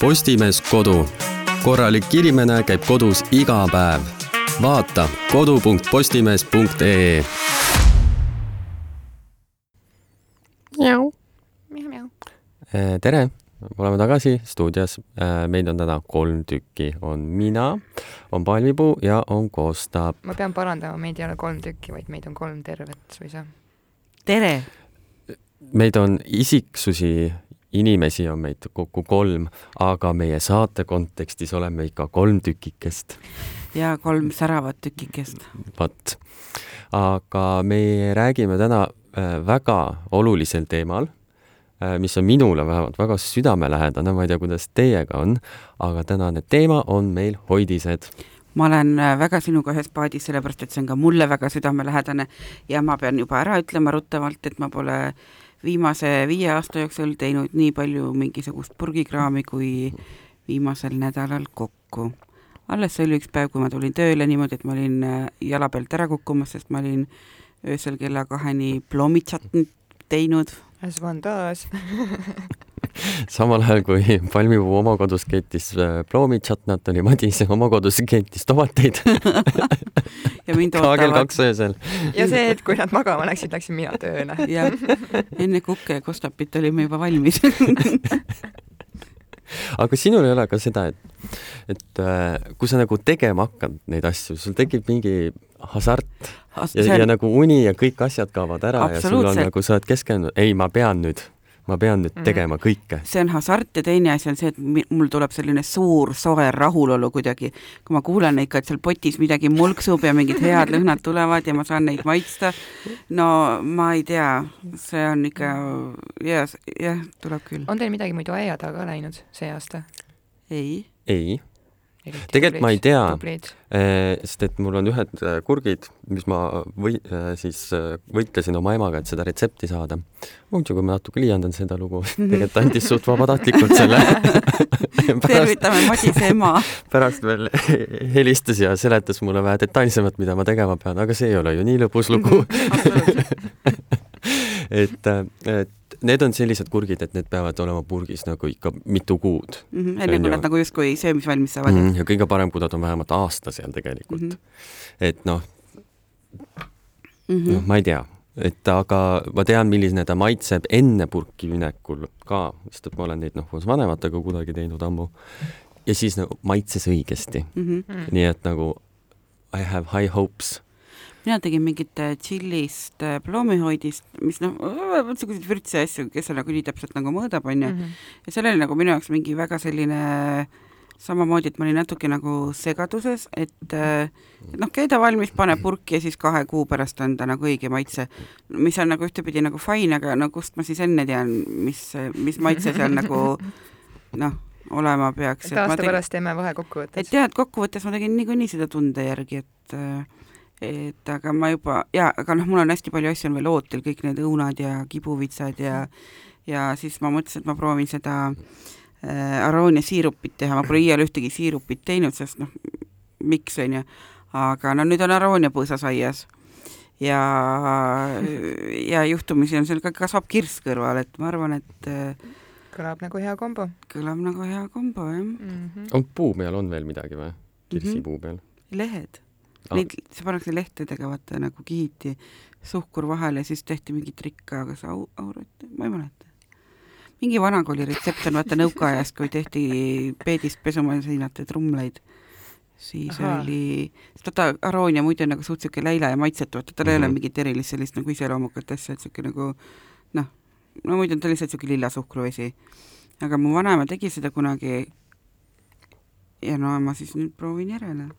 Postimees Kodu. korralik inimene käib kodus iga päev. vaata kodu.postimees.ee. Eh, tere, oleme tagasi stuudios. Eh, meid on täna kolm tükki, on mina, on Palmipuu ja on Kosta. ma pean parandama, meid ei ole kolm tükki, vaid meid on kolm tervet suisa. tere! meid on isiksusi, inimesi on meid kokku kolm, aga meie saate kontekstis oleme ikka kolm tükikest. ja kolm säravat tükikest. vot, aga me räägime täna äh, väga olulisel teemal äh, mis on minule vähemalt väga südamelähedane, ma ei tea, kuidas teiega on, aga tänane teema on meil hoidised ma olen äh, väga sinuga ühes paadis, sellepärast et see on ka mulle väga südamelähedane ja ma pean juba ära ütlema ruttavalt, et ma pole viimase viie aasta jooksul teinud nii palju mingisugust purgikraami kui viimasel nädalal kokku. alles see oli üks päev, kui ma tulin tööle niimoodi, et ma olin äh, jala pealt ära kukkumas, sest ma olin öösel kella kaheni plommitsatnit teinud. As one does samal ajal kui Palmipuu oma kodus keetis äh, ploomitsatnat, oli Madis oma kodus keetis tomateid. Ja mind ka kell ootavad. kaks öösel. ja see hetk, kui nad magama läksid, läksin mina tööle. jah, enne kukke ja kostapit olime juba valmis. Aga sinul ei ole ka seda, et, et äh, kui sa nagu tegema hakkad neid asju, sul tekib mingi hasart ja, See- ja nagu uni ja kõik asjad kaovad ära ja sul on nagu, sa oled keskendunud, ei, ma pean nüüd, ma pean nüüd Mhm. tegema kõike. see on hasart ja teine asi on see, et mul tuleb selline suur soe rahulolu kuidagi, kui ma kuulen ikka, et seal potis midagi mulksub ja mingid head lõhnad tulevad ja ma saan neid maitsta. no ma ei tea, see on ikka jah, jah, tuleb küll. on teil midagi muidu aia taga läinud see aasta? ei, ei, Tegelikult ma ei tea. Eh, sest et mul on ühed äh, kurgid, mis ma või äh, siis võitlesin oma emaga, et seda retsepti saada. muidugi ma natuke liialdan seda lugu, tegelikult andis suht vabatahtlikult selle tervitame Madise ema. pärast veel helistas ja seletas mulle vähe detailsemalt, mida ma tegema pean, aga see ei ole ju nii lõbus lugu et, et need on sellised kurgid, et need peavad olema purgis nagu ikka mitu kuud Mhm, enne On kui nad nagu justkui söömisvalmis saavad mm.. ja kõige parem, kui nad on vähemalt aasta seal tegelikult mm. -hmm. et noh, Mhm. noh, ma ei tea, et aga ma tean, milline ta maitseb enne purki minekul ka, sest et ma olen neid noh, koos vanematega kuidagi teinud ammu. ja siis nagu maitses õigesti, Mhm. Mm. nii et nagu I have high hopes. Mina tegin mingit äh, tšillist äh, ploomihoidist, mis noh, niisuguseid vürtse asju, kes seal nagu nii täpselt nagu mõõdab, onju. Mhm. ja seal oli nagu minu jaoks mingi väga selline samamoodi, et ma olin natuke nagu segaduses, et äh, noh, keeda valmis, pane purki ja siis kahe kuu pärast on ta nagu õige maitse. mis on nagu ühtepidi nagu fine, aga no kust ma siis enne tean, mis, mis maitse seal nagu noh, olema peaks. et aasta pärast teeme vahekokkuvõtted et. jah, et kokkuvõttes ma tegin niikuinii seda tunde järgi, et äh, et aga ma juba ja aga noh, mul on hästi palju asju on veel ootel, kõik need õunad ja kibuvitsad ja ja siis ma mõtlesin, et ma proovin seda äh, aroonia siirupit teha, ma pole iial ühtegi siirupit teinud, sest noh, miks onju, aga no nüüd on aroonia põõsas aias ja, ja juhtumisi on seal ka kasvab kirss kõrval, et ma arvan, et äh, kõlab nagu hea kombo kõlab nagu hea kombo jah, mm. -hmm. on puu peal on veel midagi või? kirsipuu peal? lehed Ah. Neid, see pannakse lehtedega vaata nagu kihiti suhkur vahele siis tehti mingi trikk, aga see au, aurati, ma ei mäleta. mingi vanakooli retsept on vaata nõukaajast, kui tehti peedist pesumasinate trumleid, siis. Aha. oli, vaata aroonia muidu on nagu suht siuke läila ja maitsetu, vaata tal ei ole Mhm. mingit erilist sellist nagu iseloomukat asja, et siuke nagu noh, no muidu on ta lihtsalt siuke lilla suhkruvesi. aga mu vanaema tegi seda kunagi ja no ma siis nüüd proovin järele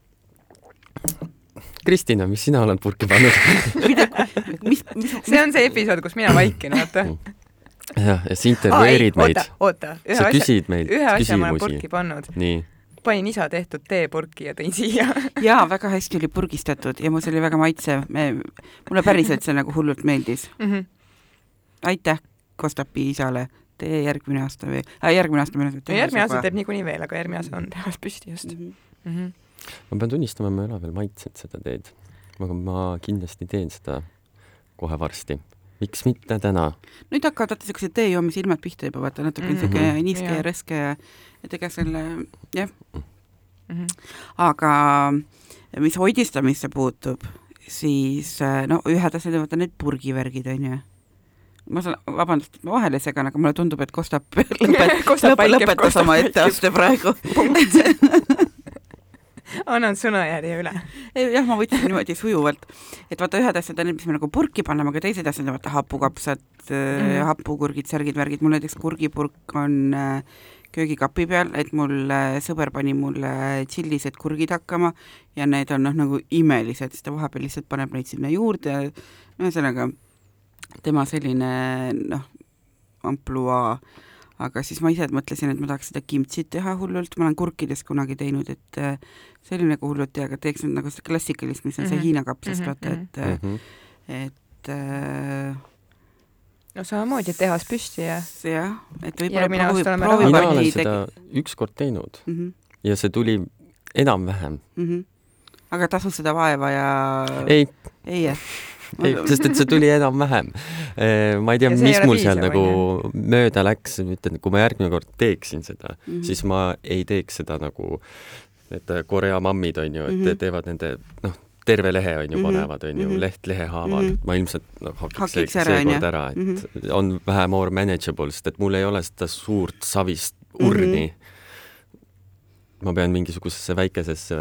Kristina, mis sina oled purki pannud? see on see episood, kus mina vaikin, vaata. jah, ja sa intervjueerid meid oota,, oota, sa asja, küsid meilt ühe asja ma olen purki küsimusi. pannud. nii, panin isa tehtud teepurki ja tõin siia. jaa, väga hästi oli purgistatud ja mul see oli väga maitsev, me, mulle päriselt see nagu hullult meeldis. aitäh Kostapi isale, tee järgmine aasta veel äh,, järgmine aasta meil on no järgmine aasta teeb niikuinii veel, aga järgmine aasta on tehas püsti just mm. -hmm. mm. -hmm. Ma pean tunnistama, ma ei ole veel maitsenud seda teed. aga ma kindlasti teen seda kohe varsti. miks mitte täna? nüüd hakkavad vaata siuksed tee joomise ilmad pihta juba vaata natuke Mhm. siuke niiske ja rõske ja et ega selle, jah, Mhm. aga mis hoidistamisse puutub, siis no ühed asjad on vaata need purgivärgid, on ju. ma saan, vabandust, et ma vahele segan, aga mulle tundub, et Kostap lõpet, lõpet, lõpetas oma etteaste praegu. annan sõnajärje üle. Jah, ma võtsin niimoodi sujuvalt, et vaata, ühed asjad on need, mis me nagu purki paneme, aga teised asjad on vaata hapukapsad mm. -hmm. hapukurgid, särgid, värgid, mul näiteks kurgipurk on äh, köögikapi peal, et mul äh, sõber pani mulle tšillised kurgid hakkama ja need on noh, nagu imelised, siis ta vahepeal lihtsalt paneb neid sinna juurde, ühesõnaga tema selline noh, ampluaa, aga siis ma ise mõtlesin, et ma tahaks seda kimtsit teha hullult, ma olen kurkides kunagi teinud, et äh, see oli nagu hullult hea, aga teeks nüüd nagu seda klassikalist, mis on mm -hmm. see Mhm. Hiina kapsast Mhm, vaata, et mm, Mhm. et äh, no samamoodi, et tehas püsti ja jah, et võib-olla Järgmine proovi, aasta oleme proovi mina olen seda ükskord teinud mm -hmm, ja see tuli enam-vähem. mm -hmm. aga tasus seda vaeva ja ei, ei jah? Ei, sest et see tuli enam-vähem. ma ei tea, see mis mul seal nagu mööda läks, ütlen, kui ma järgmine kord teeksin seda mm. -hmm. siis ma ei teeks seda nagu need Korea mammid on ju, et mm. -hmm. teevad nende noh, terve lehe on ju Mhm. panevad, on ju, Mhm. leht lehe haaval Mhm. ma ilmselt noh, hakiks Hakiks see- ära, on seekord ju. ära, et Mhm. on vähe more manageable, sest et mul ei ole seda suurt savist urni ma pean mingisugusesse väikesesse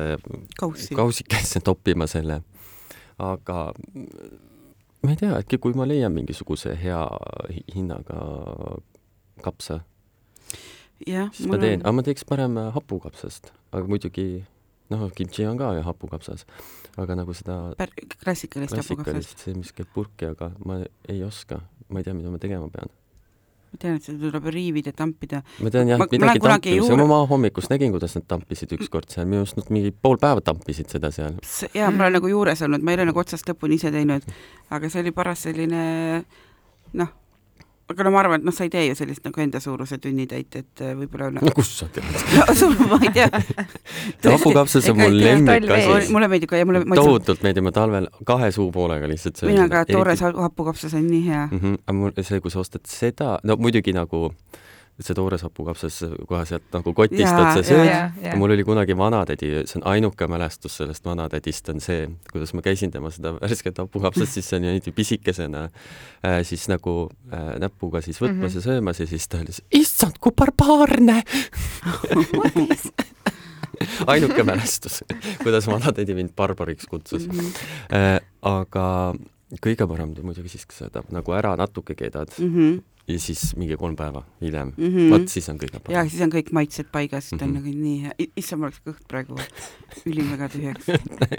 kaussi. kausikesse toppima selle. Aga ma ei tea, äkki kui ma leian mingisuguse hea hi- hinnaga kapsa, jah, siis ma teen, aga ma teeks parem äh, hapukapsast, aga muidugi noh, kimchi on ka ju hapukapsas, aga nagu seda pär- klassikalist hapukapsast. klassikalist, see, mis käib purki, aga ma ei oska, ma ei tea, mida ma tegema pean. Ma tean, et seda tuleb riivida, tampida. ma tean jah midagi tampimise juur- ma hommikust nägin, kuidas nad tampisid ükskord seal, minu arust nad mingi pool päeva tampisid seda seal. jaa, ma olen nagu juures olnud, ma ei ole nagu otsast lõpuni ise teinud, aga see oli paras selline noh, aga no ma arvan, et noh, sa ei tee ju sellist nagu enda suuruse tunnitäit, et äh, võib-olla no kus sa tead? no sul ma ei tea. hapukapsas on mul lemmikasi mulle meeldib ka ja mulle ma tohutult meeldib, ma talvel kahe suupoolega lihtsalt söön mina ka, toores hapukapsas on nii hea mm. -hmm. aga mul see, kui sa ostad seda, no muidugi nagu see toores hapukapsas kohe sealt nagu kotist Jaa, otsa jaa, sööd. mul oli kunagi vanatädi, see on ainuke mälestus sellest vanatädist on see, kuidas ma käisin tema seda värsket hapukapsast, siis niimoodi pisikesena äh, siis nagu äh, näpuga siis võtmas mm. -hmm. ja söömas ja siis ta oli, issand, kui barbaarne ainuke mälestus, kuidas vanatädi mind barbariks kutsus mm. äh,. aga kõige parem muidugi siis, kui sa ta nagu ära natuke keedad -hmm. Ja siis mingi kolm päeva hiljem Mm mm. -hmm. vot siis on kõige ja parem. siis on kõik maitsed paigas, siis ta on Mhm. nagu nii hea, issand, mul läks kõht praegu ülim väga tühjaks.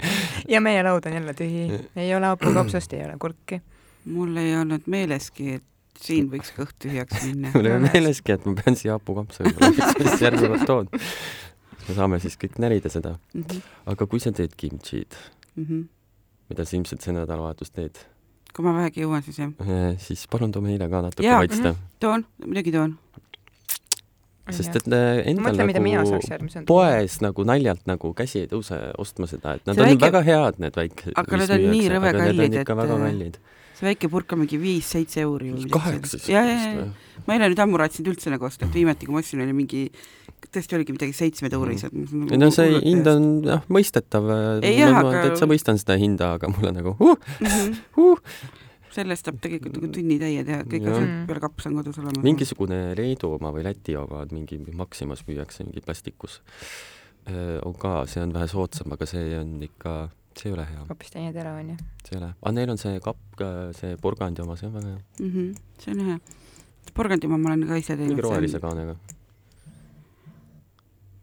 ja meie laud on jälle tühi, ei ole hapukapsast, ei ole kurki. mul ei olnud meeleski, et siin võiks kõht tühjaks minna. mul ei ole meeleski, et ma pean siia hapukapsa võib-olla siis järgmine kord toon. me saame siis kõik närida seda. Mhm, aga kui sa teed kimchid, mhm. mida sa ilmselt see nädalavahetus teed, kui ma vähegi jõuan, siis jah. siis palun too meile ka natuke Jaa. maitsta, toon, muidugi toon. sest et äh, endal mõtle, mida mina nagu poes nagu naljalt nagu käsi ei tõuse ostma seda, et nad See on väike- väga head, need väike. Aga need on nii rõve kallid, et, väga äh, see väike purk on mingi viis-seitse euri kaheksa ja, ja, ja, ja ma ei ole nüüd ammu raatsinud üldse nagu osta, et viimati kui ma ostsin, oli mingi, tõesti oligi midagi seitsmed eurised Mhm. no see hind on jah mõistetav, Ei jah, ma aga- täitsa mõistan seda hinda, aga mul on nagu uh, Mhm. uh. sellest saab tegelikult nagu tunnitäie teha, kõik Jah. asjad peale kaps on kodus olemas. mingisugune Leedu oma või Läti oma mingi Maximas müüakse mingi plastikus. on ka, see on vähe soodsam, aga see on ikka, see ei ole hea, hoopis teine tera on ju. see ei ole, aga neil on see kapp, see porgandi oma, see on väga hea, mm. -hmm. see on hea. porgandimaa ma olen ka ise teinud. mingi rohelise kaanega.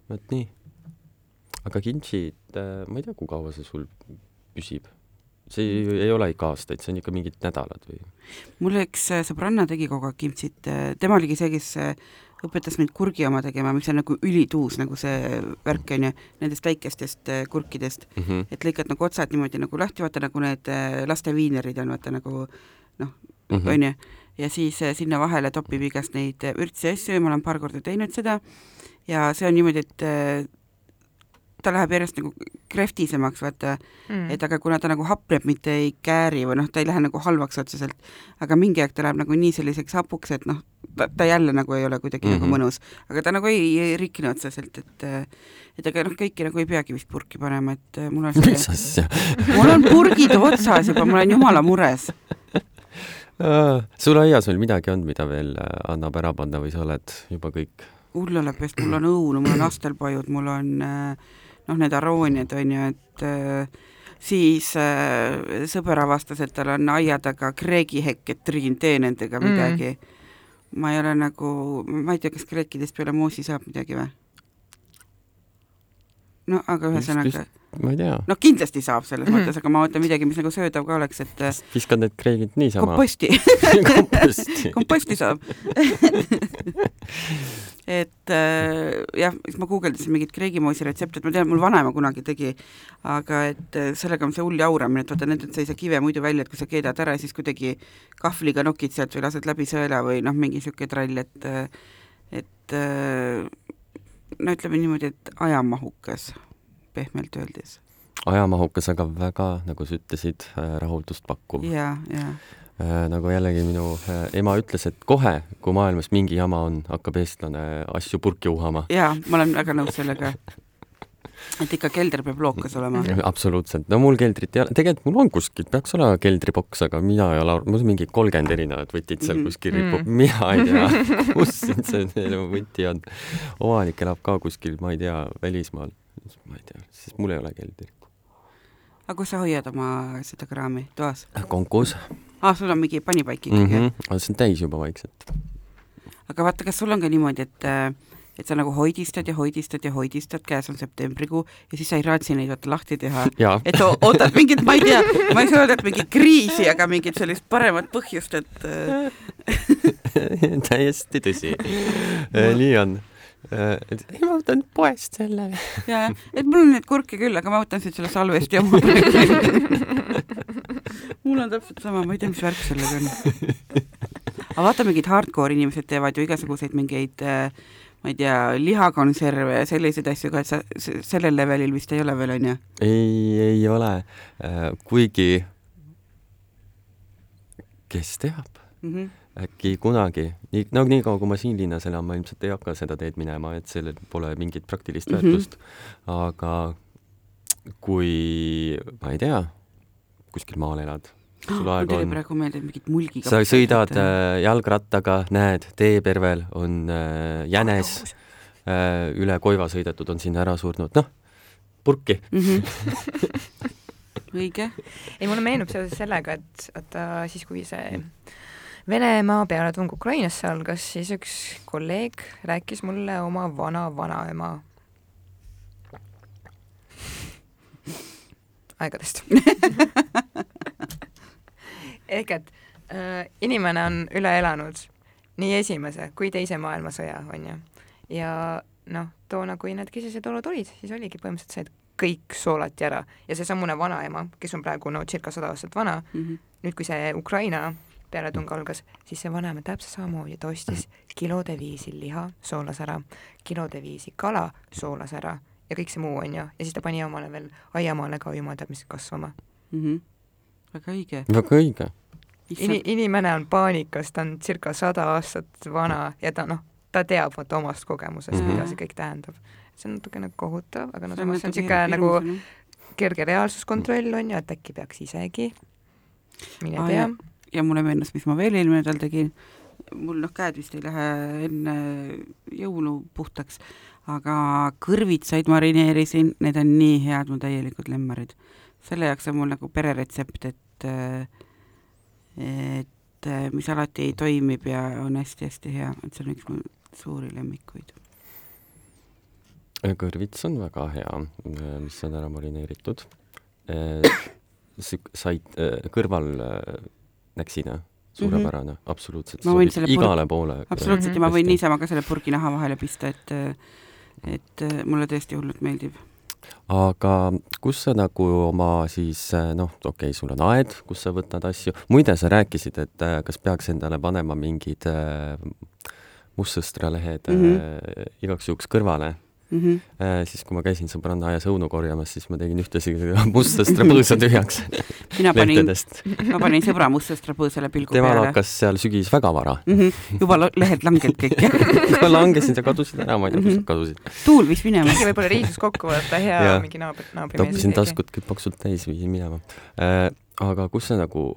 Vot nii. aga kimchid, ma ei tea, kui kaua see sul püsib? see ei, ei ole ikka aastaid, see on ikka mingid nädalad või? mul üks äh, sõbranna tegi kogu aeg kimtsit, tema oligi see, kes äh, õpetas mind kurgi oma tegema, mis on nagu ülituus nagu see värk on ju, nendest väikestest äh, kurkidest, Mm -hmm. et lõikad nagu otsad niimoodi nagu lahti, vaata nagu need äh, laste viinerid on vaata nagu Mm on ju, ja siis äh, sinna vahele topib igast neid äh, vürtsi asju ja ma olen paar korda teinud seda ja see on niimoodi, et äh, ta läheb järjest nagu krehvtisemaks, vaata mm., et aga kuna ta nagu hapneb, mitte ei kääri või noh, ta ei lähe nagu halvaks otseselt, aga mingi aeg ta läheb nagu nii selliseks hapuks, et noh, ta, jälle nagu ei ole kuidagi mm -hmm. nagu mhm. mõnus, aga ta nagu ei, ei rikne otseselt, et et aga noh, kõiki nagu ei peagi vist purki panema, et mul on mis asja? mul on purgid otsas juba, ma olen jumala mures sul aias veel midagi on, mida veel annab ära panna või sa oled juba kõik hullulepest, mul on õunu, mul on astelpajud, mul on äh, noh, need arooniad, on ju, et äh, siis äh, sõber avastas, et tal on aia taga kreegihekk, et trügin tee nendega mm. midagi mm.. ma ei ole nagu, ma ei tea, kas kreekidest peale moosi saab midagi või? no aga ühesõnaga ma ei tea. noh, kindlasti saab selles mm. mõttes, aga ma mõtlen midagi, mis nagu söödav ka oleks, et viskad need kreegid niisama? komposti komposti komposti saab et äh, jah, siis ma guugeldasin mingit kreegimoosi retsepti, et ma tean, mul vanaema kunagi tegi, aga et äh, sellega on see hull jauramine, et vaata, nendelt sa ei saa kive muidu välja, et kui sa keedad ära, siis kuidagi kahvliga nokid sealt või lased läbi sõela või noh, mingi niisugune trall, et et no ütleme niimoodi, et ajamahukas pehmelt öeldes. ajamahukas, aga väga, nagu sa ütlesid, äh, rahuldust pakkuv. jaa, jaa äh, nagu jällegi minu äh, ema ütles, et kohe, kui maailmas mingi jama on, hakkab eestlane asju purki uhama. jaa, ma olen väga nõus sellega et ikka kelder peab lookas olema. absoluutselt, no mul keldrit ei ole, tegelikult mul on kuskil, peaks olema keldriboks, aga mina ei ole, mul on mingi kolmkümmend erinevat võtit seal mhm. kuskil ripub mm, mina ei tea, kus see võti on. omanik elab ka kuskil, ma ei tea, välismaal ma ei tea, siis mul ei ole keldrit. Aga kus sa hoiad oma seda kraami, toas? konkus. aa, sul on mingi panipaik ikkagi mm? -hmm. aga see on täis juba vaikselt. aga vaata, kas sul on ka niimoodi, et et sa nagu hoidistad ja hoidistad ja hoidistad, käes on septembrikuu ja siis sa ei raatsi neid vaata lahti teha. et ootad mingit, ma ei tea, ma ei saa öelda, et mingit kriisi, aga mingit sellist paremat põhjust, et täiesti tõsi. nii on Äh, et ei, ma võtan poest selle. ja, et mul on neid kurke küll, aga ma võtan siit selle salvesti oma mul on täpselt sama, ma ei tea, mis värk sellega on. aga vaata, mingid hardcore inimesed teevad ju igasuguseid mingeid äh, ma ei tea, lihakonserve ja selliseid asju ka, et sa sellel levelil vist ei ole veel, on ju? ei, ei ole. Äh, kuigi kes teab mm. -hmm äkki kunagi, nii, no niikaua, kui ma siin linnas elan, ma ilmselt ei hakka seda teed minema, et sellel pole mingit praktilist mm -hmm. väärtust. aga kui, ma ei tea, kuskil maal elad, sul aega on. praegu meeldib mingit mulgiga. sa sõidad äh, jalgrattaga, näed, teepervel on äh, jänes oh, äh, üle koiva sõidetud, on sinna ära surnud, noh, purki mm. -hmm. õige. ei, mulle meenub seoses sellega, et vaata siis, kui see mm Venemaa pealetung Ukrainasse algas, siis üks kolleeg rääkis mulle oma vana-vanaema aegadest ehk et äh, inimene on üle elanud nii esimese kui teise maailmasõja, on ju. ja noh, toona, kui need kesised olud olid, siis oligi põhimõtteliselt see, et kõik soolati ära ja seesamune vanaema, kes on praegu no circa sada aastat vana mm, -hmm. nüüd kui see Ukraina pealetung algas, siis see vanaema täpselt samamoodi, ta ostis kilode viisi liha, soolas ära, kilode viisi kala, soolas ära ja kõik see muu, on ju, ja siis ta pani omale veel aiamaale ka jumal teab mis kasvama mm. -hmm. väga õige. väga õige. Ini-, inimene on paanikas, ta on circa sada aastat vana ja ta noh, ta teab vaata omast kogemusest mm, -hmm. mida see kõik tähendab. see on natukene kohutav, aga no samas see on niisugune nagu kerge reaalsuskontroll on ju, et äkki peaks isegi, mine tea ja mulle meenus, mis ma veel eelmine nädal tegin, mul noh, käed vist ei lähe enne jõulu puhtaks, aga kõrvitsaid marineerisin, need on nii head, mu täielikud lemmarid. selle jaoks on mul nagu pereretsept, et et mis alati toimib ja on hästi-hästi hea, et see on üks mu suuri lemmikuid. kõrvits on väga hea, mis on ära marineeritud. said kõrval näksina suurepärane mm, -hmm. absoluutselt, sobib igale purg... poole. absoluutselt ja ma võin niisama ka selle purgi naha vahele pista, et et mulle tõesti hullult meeldib. aga kus sa nagu oma siis noh, okei okay,, sul on aed, kus sa võtad asju, muide, sa rääkisid, et kas peaks endale panema mingid äh, mustsõstralehed mm -hmm. äh, igaks juhuks kõrvale mm. -hmm. äh,, siis kui ma käisin sõbrannaaias õunu korjamas, siis ma tegin ühtlasi mustast rebõõsa tühjaks mina panin, ma panin sõbra mustast rabõõsale pilgu temal peale. hakkas seal sügis väga vara. Mm -hmm. juba lehed langenud kõik ja ma langesin ja kadusid ära, ma ei tea, kus nad kadusid. tuul viis minema. keegi võib-olla riisus kokku vaata, hea Jaa. mingi naabri, naabrimees. toppisin taskud kõik paksult täis, viisin minema äh,. aga kus sa nagu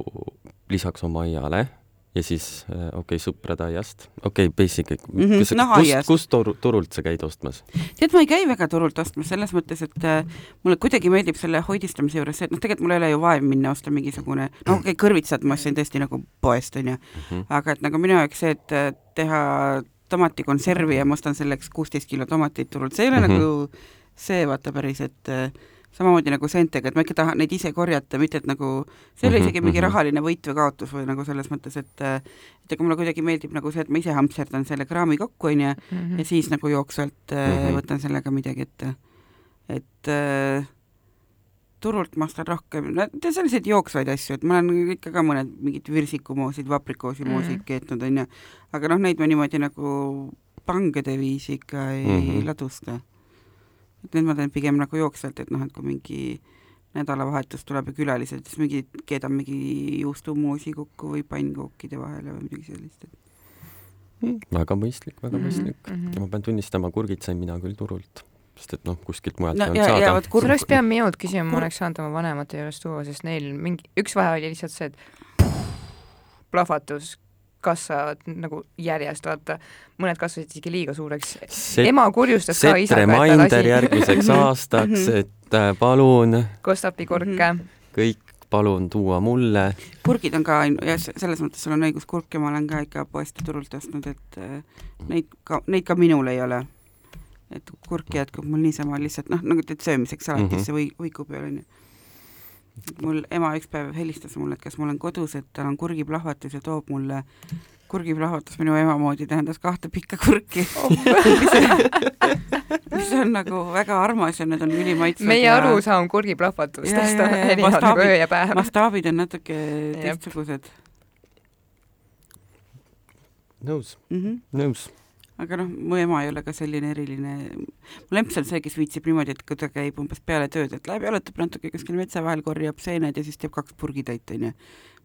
lisaks oma aiale ja siis äh, okei okay,, sõprade aiast, okei okay,, basic, Mhm, kus, noh, kust aiast., kust toru, turult sa käid ostmas? tead, ma ei käi väga turult ostmas selles mõttes, et äh, mulle kuidagi meeldib selle hoidistamise juures see, et noh, tegelikult mul ei ole ju vaev minna osta mingisugune, no okei okay,, kõrvitsad ma ostsin tõesti nagu poest onju, Mhm. aga et nagu minu jaoks see, et äh, teha tomatikonservi ja ma ostan selleks kuusteist kilo tomateid turult, see ei ole mm. -hmm. nagu see vaata päris, et äh, samamoodi nagu seentega, et ma ikka tahan neid ise korjata, mitte et nagu see ei ole Mhm, isegi mingi mhm. rahaline võit või kaotus või nagu selles mõttes, et et ega mulle kuidagi meeldib nagu see, et ma ise hampserdan selle kraami kokku onju Mhm. ja siis nagu jooksvalt mm. -hmm. võtan sellega midagi ette. et äh, turult ma ostan rohkem, no selliseid jooksvaid asju, et ma olen ikka ka mõned mingid virsikumoosid, vaprikoosimoosid mm. keetnud onju, aga noh, neid ma niimoodi nagu pangede viisi ikka ei mm. -hmm. ladusta. Et nüüd ma teen pigem nagu jooksvalt, et noh, et kui mingi nädalavahetus tuleb ja külalised, siis mingi keedan mingi juustumoosi kokku või pannkookide vahele või midagi sellist, et väga mõistlik, väga Mhm, mõistlik. mhm. ja ma pean tunnistama, kurgid sain mina küll turult, sest et noh, kuskilt mujalt No ei olnud ja- ja saada sul kurb- oleks pidanud minult küsima, ma kur- oleks saanud oma vanemate juures tuua, sest neil mingi, üks vahe oli lihtsalt see, et plahvatus kasvavad nagu järjest, vaata, mõned kasvasid isegi liiga suureks. ema kurjustas ka isaga, et ta lasi järgmiseks aastaks, Mhm. et äh, palun kostapikurke. kõik palun tuua mulle. kurgid on ka selles mõttes sul on õigus, kurke ma olen ka ikka poest ja turult ostnud, et äh, neid ka, neid ka minul ei ole. et kurki jätkub mul niisama lihtsalt noh, nagu teed söömiseks salatisse või võiku peal onju. Mul ema üks päev helistas mulle, et kas ma olen kodus, et tal on kurgiplahvatus ja toob mulle kurgiplahvatus minu ema moodi tähendas kahte pikka kurki mis on nagu väga armas ja need on ülimaitsvad meie ja arusaam kurgiplahvatustest on erinevad nagu öö ja päev. mastaabid on natuke teistsugused nõus, mm. -hmm. nõus. Aga noh, mu ema ei ole ka selline eriline, mu lemps on see, kes viitsib niimoodi, et kui ta käib umbes peale tööd, et läheb jalutab natuke kuskil metsa vahel, korjab seened ja siis teeb kaks purgitäit, onju.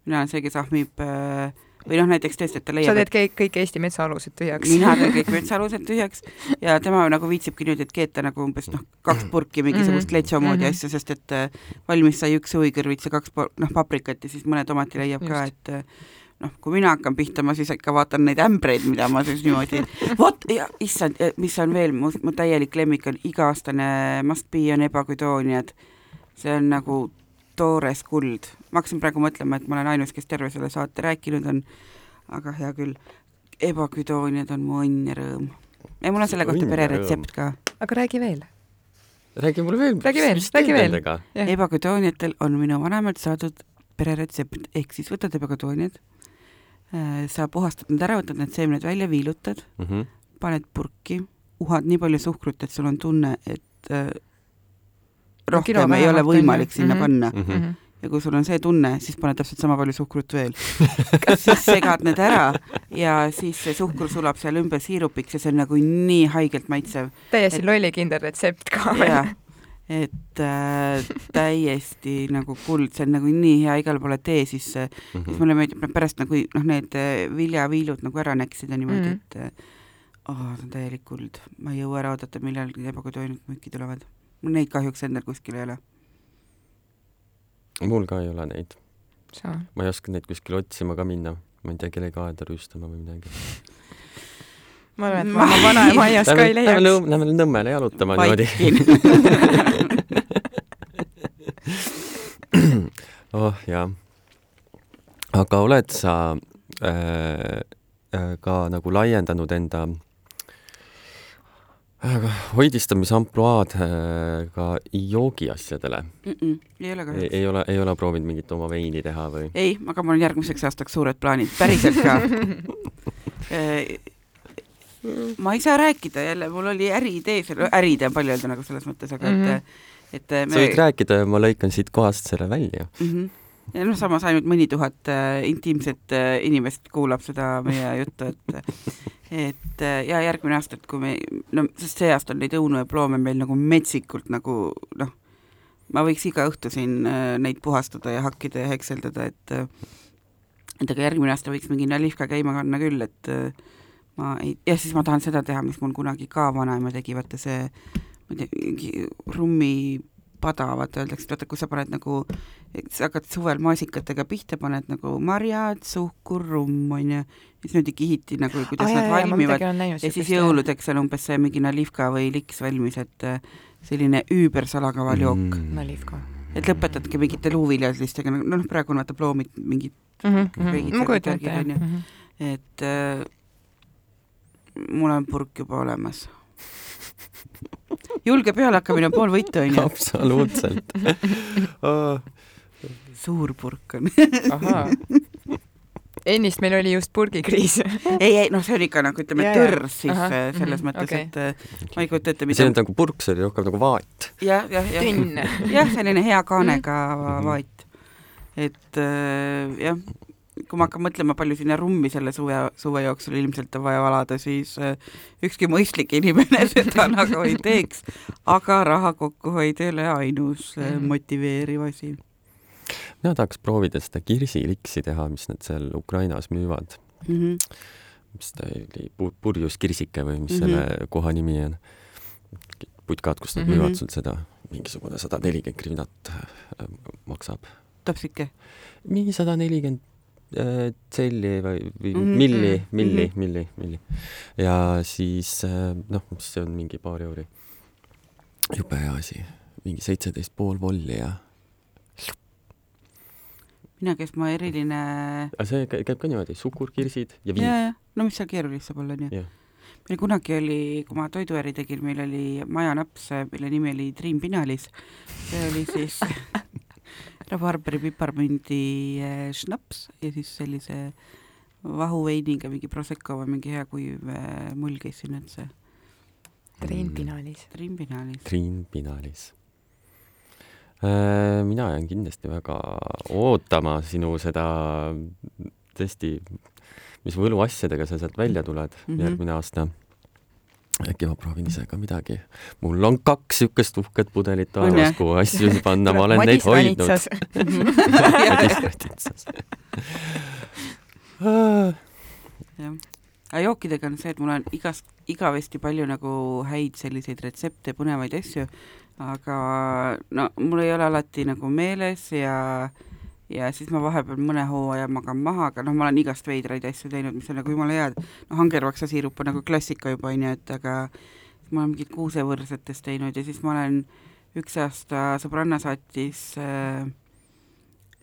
mina olen see, kes ahmib äh, või noh, näiteks tõesti, et ta sa leiab, teed kõik, kõik Eesti metsaalused tühjaks. mina teen kõik metsaalused tühjaks ja tema nagu viitsibki niimoodi, et keeta nagu umbes noh, kaks purki mingisugust Mhm. letso moodi Mhm. asja, sest et äh, valmis sai üks huvikõrvits ja kaks noh, paprikat ja siis mõne tomati leiab ka, Just. et äh, noh, kui mina hakkan pihta, ma siis ikka vaatan neid ämbreid, mida ma siis niimoodi, vot ja issand, mis on veel, mu, mu täielik lemmik on iga-aastane must be on ebakudooniad. see on nagu toores kuld. ma hakkasin praegu mõtlema, et ma olen ainus, kes terve selle saate rääkinud on, aga hea küll, ebaküdooniad on mu õnn ja rõõm. ja mul on selle kohta pereretsept ka. aga räägi veel. räägi mulle veel. Räägi veel, räägi veel. Jah. ebakudooniatel on minu vanemalt saadud pereretsept, ehk siis võtad ebakudooniad, sa puhastad need ära, võtad need seemned välja, viilutad, Mhm. paned purki, uhad nii palju suhkrut, et sul on tunne, et äh, rohkem kilo ei ole võimalik sinna Mhm. panna Mhm. ja kui sul on see tunne, siis paned täpselt sama palju suhkrut veel. siis segad need ära ja siis see suhkur sulab seal ümber siirupiks ja see on nagu nii haigelt maitsev. täiesti Et- lollikindel retsept ka jaa, et äh, täiesti nagu kuld, see on nagu nii hea, igale poole tee sisse, siis Mhm. mulle meeldib need pärast nagu noh, need äh, viljaviilud nagu ära näksida niimoodi Mhm. mm, -hmm. et oh, see on täielik kuld, ma ei jõua ära oodata, millal need ebakoduainud müüki tulevad. mul neid kahjuks endal kuskil ei ole. mul ka ei ole neid, sa ma ei oska neid kuskile otsima ka minna, ma ei tea, kellegi aeda rüüstama või midagi. Ma arvan, et Ma ma oma vanaema aias ka ei leiaks. Nõmme- Lähme Nõmmele jalutama niimoodi. oh jah. aga oled sa äh, äh, ka nagu laiendanud enda äh, hoidistamise ampluaad äh, ka joogi asjadele? Mm -mm, ei ole ei, kahjuks. ei ole, ei ole proovinud mingit oma veini teha või? ei, aga mul on järgmiseks aastaks suured plaanid, päriselt ka. ma ei saa rääkida jälle, mul oli äriidee selle, äriidee on palju öelda nagu selles mõttes, aga et mm, -hmm. et sa võid me, rääkida ja ma lõikan siit kohast selle välja. mm -hmm. ja noh, samas ainult mõni tuhat äh, intiimset äh, inimest kuulab seda meie juttu, et et äh, ja järgmine aasta, et kui me, no sest see aasta on neid õunu ja ploome meil nagu metsikult nagu noh, ma võiks iga õhtu siin äh, neid puhastada ja hakkida ja hekseldada, et et aga järgmine aasta võiks mingi nalivka käima panna küll, et äh, ma ei, ja siis ma tahan seda teha, mis mul kunagi ka vanaema tegi, vaata see ma ei tea, mingi rummipada, vaata öeldakse, vaata kui sa paned nagu, sa hakkad suvel maasikatega pihta, paned nagu marjad, suhkur, rumm, onju, ja siis niimoodi kihiti nagu, kuidas Aa, nad ma valmivad olen näinud ja siis jah. jõuludeks on umbes see mingi nalivka või liks valmis, et äh, selline üübersalakaval jook mm.. nalivka et lõpetadki mingite luuviljalistega, no noh, praegu on vaata ploomid mingid, mm. -hmm. Veidikesed ma kujutan värgid, ette, jah mm. -hmm. et äh, mul on purk juba olemas. julge pealehakkamine on pool võitu, onju. absoluutselt suur purk on. ennist meil oli just purgikriis. ei, ei noh, see oli ikka nagu ütleme tõrs siis Ahah, äh, selles mhm, mõttes, okei. et äh, ma ei kujuta ette, see mida on nagu purk, see oli rohkem nagu vaat. jah, jah, jah. tünn. jah, selline hea kaanega Mhm. vaat. et äh, jah, kui ma hakkan mõtlema, palju sinna rummi selle suve, suve jooksul ilmselt on vaja valada, siis äh, ükski mõistlik inimene seda nagu ei teeks. aga raha kokkuhoid ei ole ainus äh, Mhm. motiveeriv asi. mina tahaks proovida seda kirsiliksi teha, mis nad seal Ukrainas müüvad. Mm -hmm. mis ta oli, purjus kirsike või mis mm -hmm. selle koha nimi on. putkad, kus nad mm. -hmm. müüvad sul seda, mingisugune sada nelikümmend grivnat äh, maksab. topsike. mingi sada nelikümmend tselli või, või Mhm, milli, mhm, milli, mhm. milli, milli. ja siis äh, noh, mis see on, mingi paar euri. jube hea asi, mingi seitseteist pool volli ja, mina, kes ma eriline aga see kä- käib ka niimoodi, suhkur, kirsid ja ja, viin. ja, no mis seal keerulist saab olla, onju meil kunagi oli, kui ma toiduäri tegin, meil oli majanaps, mille nimi oli Dream Pinalis. see oli siis rabarberi piparmündi eh, šnaps ja siis sellise vahuveiniga mingi Prosecco või mingi hea kuiv eh, mull käis sinna otsa. Triin Pinalis. Dream Pinalis. Triin Pinalis. mina jään kindlasti väga ootama sinu seda tõesti, mis võluasjadega sa sealt välja tuled mm. -hmm. järgmine aasta. Äkki ma proovin ise ka midagi. mul on kaks siukest uhket pudelit jah?, kuhu asju panna, ma olen neid hoidnud. Madis Raditsas. jah, aga jookidega on see, et mul on igast, igavesti palju nagu häid selliseid retsepte, põnevaid asju, aga no mul ei ole alati nagu meeles ja ja siis ma vahepeal mõne hooaja magan maha, aga noh, ma olen igast veidraid asju teinud, mis on nagu jumala head. noh, hangervaksasiirup on nagu klassika juba onju, et aga ma olen mingit kuusevõrsetest teinud ja siis ma olen üks aasta sõbranna saatis äh,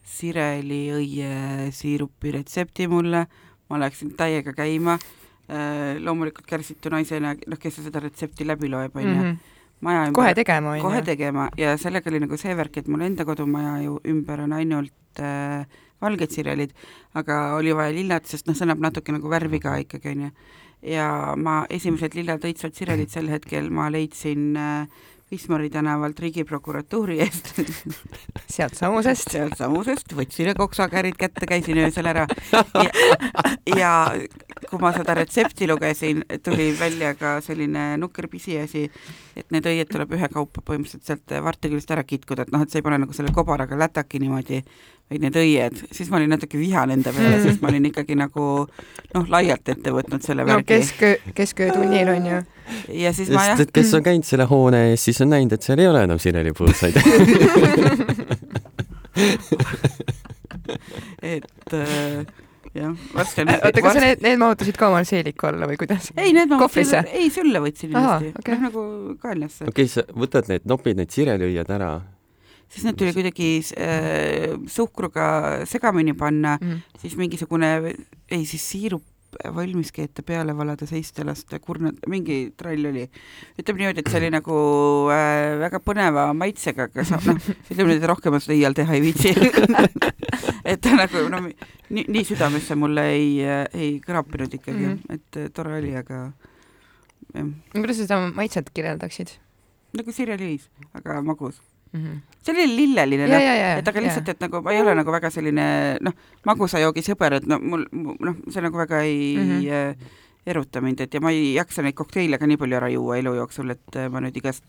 sireliõie siirupi retsepti mulle, ma läksin täiega käima äh,, loomulikult kärsitu naisena, noh, kes seda retsepti läbi loeb, onju. Maja ümber kohe tegema kohe onju. tegema ja sellega oli nagu see värk, et mul enda kodumaja ju ümber on ainult äh, valged sirelid, aga oli vaja lillad, sest noh, see annab natuke nagu värvi ka ikkagi onju. ja ma esimesed lillad õitsvad sirelid sel hetkel ma leidsin äh, Wismari tänavalt Riigiprokuratuuri eest. Sealt samusest. sealsamusest, võtsin ja koksakärid kätte, käisin öösel ära. Ja, kui ma seda retsepti lugesin, tuli välja ka selline nukker pisiasi, et need õied tuleb ühekaupa põhimõtteliselt sealt varteküljest ära kitkuda, et noh, et sa ei pane nagu selle kobaraga lätaki niimoodi, vaid need õied, siis ma olin natuke vihane enda peale Mm. sest ma olin ikkagi nagu noh, laialt ette võtnud selle no värgi kesköö, kesköötunnil onju. ja siis ma jah kes on käinud selle hoone ees, siis on näinud, et seal ei ole enam sirelipõõsaid. et äh, jah, varsti on oota, kas need, need mahutasid ka omal seeliku alla või kuidas? ei, need ma kohvrisse? võtsin, ei sülle võtsin ilusti okei. noh nagu kaenlasse okei, sa võtad need, nopid need sirelõied ära. Siis need tuli kuidagi äh, suhkruga segamini panna, Mhm. siis mingisugune, ei siis siirup valmis keeta peale valada, seista lasta, kurnad, mingi trall oli. ütleme niimoodi, et see oli nagu äh, väga põneva maitsega, aga sa noh, ütleme et rohkem ma seda iial teha ei viitsi. et ta nagu no nii, nii südamesse mulle ei, ei kraapinud ikkagi mm. -hmm. et äh, tore oli, aga jah, kuidas sa seda maitset kirjeldaksid nagu sireliis, aga magus. mm? -hmm. See oli lilleline ja, noh, ja, ja. et aga lihtsalt, et nagu ma ei ole nagu väga selline noh, magusajoogi sõber, et no mul noh, see nagu väga ei mm. -hmm. eruta mind, et ja ma ei jaksa neid kokteile ka nii palju ära juua elu jooksul, et äh, ma nüüd igast,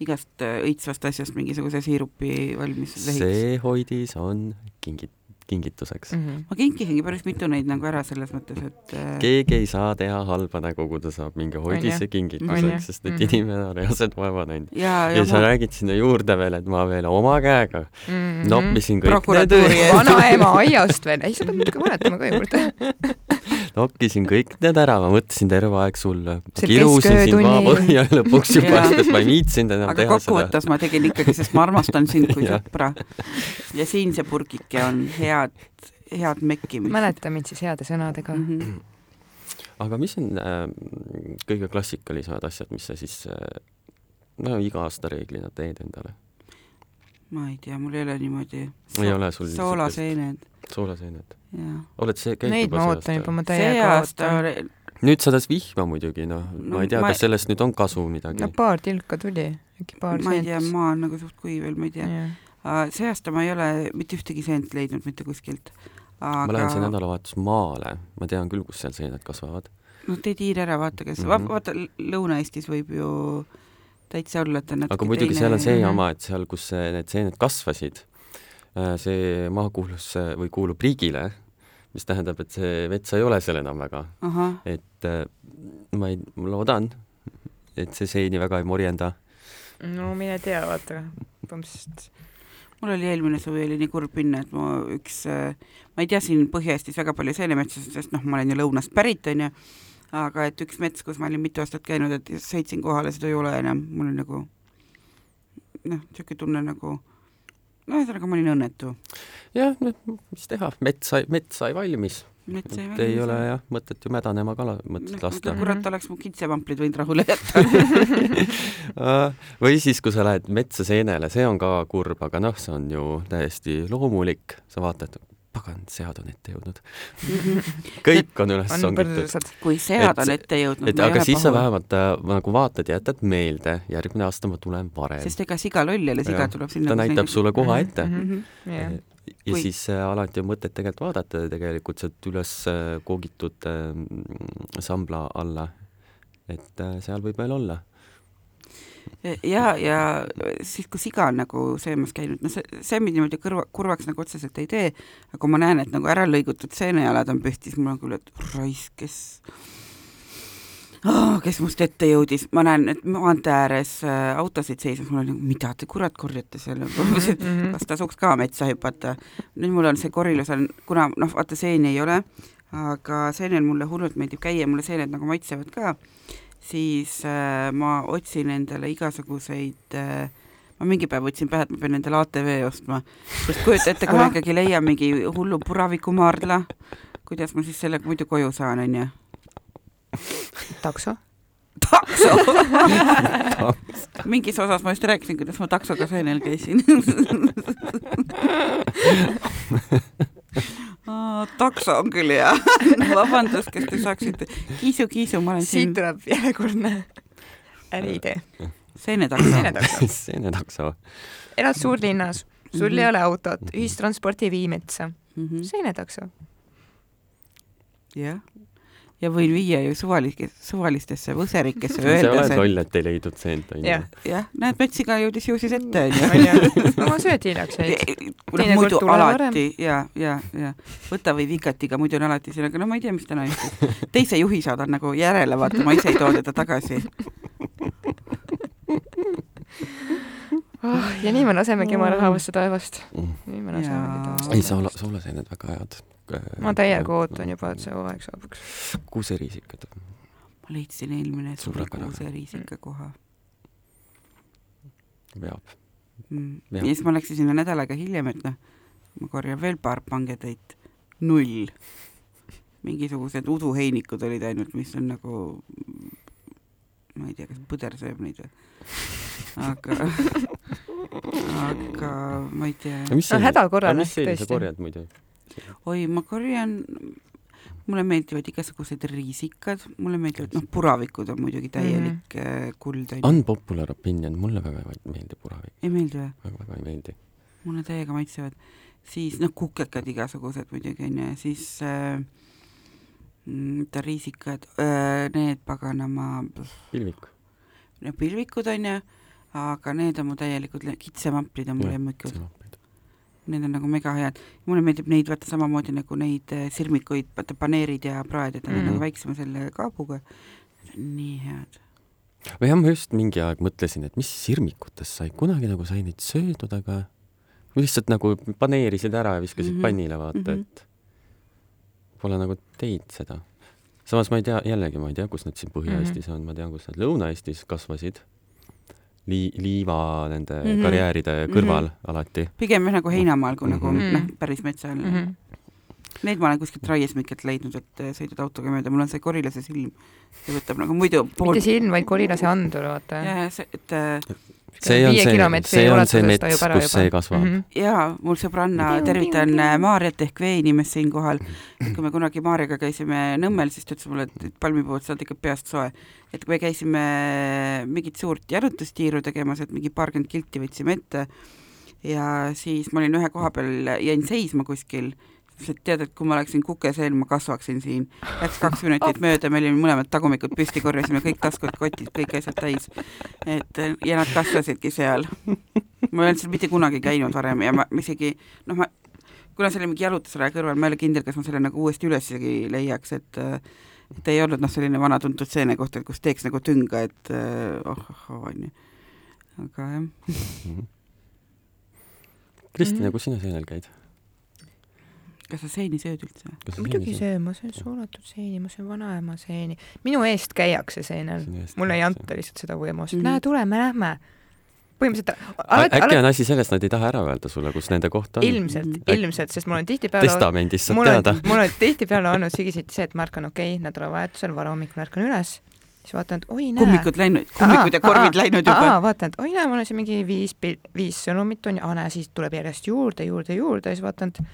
igast äh, õitsvast asjast mingisuguse siirupi valmis lehiks. see hoidis on kingit-, kingituseks. Mhm. ma kinkisingi päris mitu neid nagu ära selles mõttes, et äh, keegi ei saa teha halba nägu, kui ta saab mingi hoidise kingituseks, sest et Mhm. inimene on reaalselt vaeva näinud. ja, ja ja sa ma räägid sinna juurde veel, et ma veel oma käega Mhm. noppisin kõik need vanaema aiast veel, ei, sa pead muidugi mäletama ka juurde. nokkisin kõik need ära, ma mõtlesin terve aeg sulle. Kirusin sind maapõhja lõpuks juba sest ma ei viitsinud enam aga teha seda. kokkuvõttes ma tegin ikkagi, sest ma armastan sind kui sõpra. ja siin see purgike on head, head mekkimist. mäleta mind siis heade sõnadega. mm. -hmm. aga mis on äh, kõige klassikalisemad asjad, mis sa siis äh, no iga aasta reeglina teed endale? ma ei tea, mul ei ole niimoodi. Ei ole sul soolaseened, soolaseened? Oled see käinud Neid ma ootan juba, ma see täiega aasta ootan. nüüd sadas vihma muidugi, noh no,, No ma ei tea ma- kas sellest nüüd on kasu midagi no no,. paar tilka tuli, äkki paar ma ei tea, maa on nagu suht kuiv veel, ma ei tea. see aasta ma ei ole mitte ühtegi seent leidnud mitte kuskilt. ma lähen see aga nädalavahetus maale, ma tean küll, kus seal seened kasvavad. noh, tee tiir ära, vaata, kes mm. -hmm. vaata Lõuna-Eestis võib ju täitsa olla, et on natuke aga muidugi teine... seal on see jama, et seal, kus see, need seened kasvasid, see maa kuulus äh, või kuulub riigile, mis tähendab, et see mets ei ole seal enam väga, et äh, ma ei, ma loodan, et see seeni väga ei morjenda. no mine tea, vaata, põhimõtteliselt. Mul oli eelmine suvi oli nii kurb minna, et mu üks, ma ei tea siin Põhja-Eestis väga palju seenemetsasid, sest noh, ma olen ju lõunast pärit, onju, aga et üks mets, kus ma olin mitu aastat käinud, et sõitsin kohale, seda ei ole enam, mul on nagu noh, niisugune tunne nagu no ühesõnaga ma olin õnnetu. jah, noh, mis teha, mets sai, mets sai valmis. mets sai et ei ole jah, mõtet ju mädanema kala, mõtet lasta. kurat, oleks mu kitsepamplid võinud rahule jätta. või siis, kui sa lähed metsa seenele, see on ka kurb, aga noh, see on ju täiesti loomulik, sa vaatad, pagan, sead on ette jõudnud. kõik on üles on songitud. kui sead on ette jõudnud, et aga siis sa vähemalt äh, nagu vaatad ja jätad meelde, järgmine aasta ma tulen varem. sest ega siga loll ei ole, siga tuleb sinna. ta näitab sulle koha ette. Mhm. jah, ja Kui- siis äh, alati on mõtet tegelikult vaadata tegelikult sealt üles äh, koogitud äh, sambla alla. et äh, seal võib veel olla. ja, ja siis, kui siga on nagu söömas käinud, noh, see, see mind niimoodi kõrva, kurvaks nagu otseselt ei tee, aga kui ma näen, et nagu ära lõigutud seenejalad on püsti, siis mul on küll, et raisk, kes oh,, kes must ette jõudis, ma näen, et maantee ääres äh, autosid seisab, mul on nagu, mida te kurat korjate seal, Mhm. kas tasuks ka metsa hüpata. nüüd mul on see korilus on, kuna noh, vaata seeni ei ole, aga seenel mulle hullult meeldib käia, mulle seened nagu maitsevad ka siis äh, ma otsin endale igasuguseid äh, ma mingi päev võtsin pähe, et ma pean endale ATV ostma, sest kujuta ette, kui ma ikkagi leian mingi hullu puravikumaardla, kuidas ma siis sellega muidu koju saan, onju. takso. takso. Mingis osas ma just rääkisin, kuidas ma taksoga seenel käisin takso on küll hea vabandust, kas te saaksite, Kiisu, Kiisu, ma olen siit siin tuleb järjekordne äriidee. seenetakso. seenetakso. seenetakso. elad suurlinnas, sul Mhm. ei ole autot, ühistransport ei vii metsa, Mhm. seenetakso. jah, ja võin viia ju suvalike, suvalistesse võserikesse sa oled loll, et ei leidnud seent, onju jah, näed, metsiga jõudis ju siis ette, onju. onju. ma sööd hiljaks jäid. noh, muidu alati ja, ja, ja võta või vikatiga, muidu on alati siin, aga no ma ei tea, mis täna juhtus. teise juhi saadan nagu järele, vaata, ma ise ei too teda tagasi. oh,. ja nii me lasemegi oma raha vastu taevast. nii me lasemegi taevast. ei, soola, soolaseened väga head. ma täiega ootan juba, et see hooaeg saabuks. kuuseriisikad. ma leidsin eelmine Suurepärane. kuuseriisika koha veab. mm.. Ja siis ma läksin sinna nädal aega hiljem, et noh, ma korjan veel paar pangetäit, null. mingisugused uduheinikud olid ainult, mis on nagu, ma ei tea, kas põder sööb neid või, aga, aga ma ei tea, mis No häda korral mis ehk seeni sa tõesti. korjad muidu? oi, ma korjan mulle meeldivad igasugused riisikad, mulle meeldivad, noh, puravikud on muidugi täielik mm -hmm. kuld. Unpopular opinion, mulle väga ei meeldi puravik. ei meeldi või? väga-väga ei meeldi. mulle täiega maitsevad. siis noh, kukekad igasugused muidugi onju ja siis äh, mm, riisikad äh,, need paganama. pilvik. no pilvikud onju, aga need on mu täielikud, kitsemamplid on mu lemmikud need on nagu mega head. mulle meeldib neid vaata samamoodi nagu neid eh, sirmikuid, vaata paneerid ja praed, et nad mm. on nagu väiksema selle kaabuga. nii head. või jah, ma just mingi aeg mõtlesin, et mis sirmikutest sai, kunagi nagu sai neid söödud, aga lihtsalt nagu paneerisid ära ja viskasid mm -hmm. pannile, vaata mm, -hmm. et pole nagu teinud seda. samas ma ei tea, jällegi ma ei tea, kus nad siin Põhja-Eestis mm -hmm. on, ma tean, kus nad Lõuna-Eestis kasvasid lii-, liiva nende mm -hmm. karjääride kõrval mm -hmm. alati. pigem nagu heinamaal kui mm -hmm. nagu mhm. noh, päris metsa all mm. -hmm. Neid ma olen kuskilt raiesmikelt leidnud, et äh, sõidad autoga mööda, mul on see korilase silm. see võtab nagu muidu pool... mitte silm, vaid korilase andur, vaata. jaa, see, et äh, see on see, see on see mets, kus see kasvab mm. -hmm. jaa, mul sõbranna, tervitan äh, Maarjat ehk veeinimest siinkohal. kui me kunagi Maarjaga käisime Nõmmel, siis ta ütles mulle, et palmipuud, sa oled ikka peast soe. et kui me käisime mingit suurt jalutustiiru tegemas, et mingi paarkümmend kilti võtsime ette ja siis ma olin ühe koha peal, jäin seisma kuskil ütles, et tead, et kui ma oleksin kukeseen, ma kasvaksin siin. Läks kaks minutit mööda, me olime mõlemad tagumikud püsti, korjasime kõik taskud, kotid, kõik asjad täis. et ja nad kasvasidki seal. ma ei olnud seal mitte kunagi käinud varem ja ma isegi noh, ma kuna see oli mingi jalutusraja kõrval, ma ei ole kindel, kas ma selle nagu uuesti üles isegi leiaks, et et ei olnud noh, selline vana tuntud seene koht, et kus teeks nagu tünga, et oh, oh, onju. aga jah. Kristina, kus sina seenel käid? Kas sa seeni sööd üldse? muidugi söön, ma söön suolatud seeni, ma söön vanaema seeni. minu eest käiakse seenel, mulle ei anta lihtsalt seda võimalust mm, näe, tule, me lähme põhimõtteliselt alati, äkki on asi selles, nad ei taha ära öelda sulle, kus nende koht on? ilmselt, ilmselt, sest mul on tihtipeale testamendis saad teada. mul on tihtipeale olnud sigiseti see, et ma ärkan, okei okay,, nädalavahetusel varahommikul ärkan üles, siis vaatan, et oi näe. kummikud läinud, kummikud ja korvid aa, läinud juba. vaatan, et oi näe, mul on siin mingi viis, viis sõnumit on ja näe, siis tuleb järjest juurde, juurde, juurde ja siis vaatan, et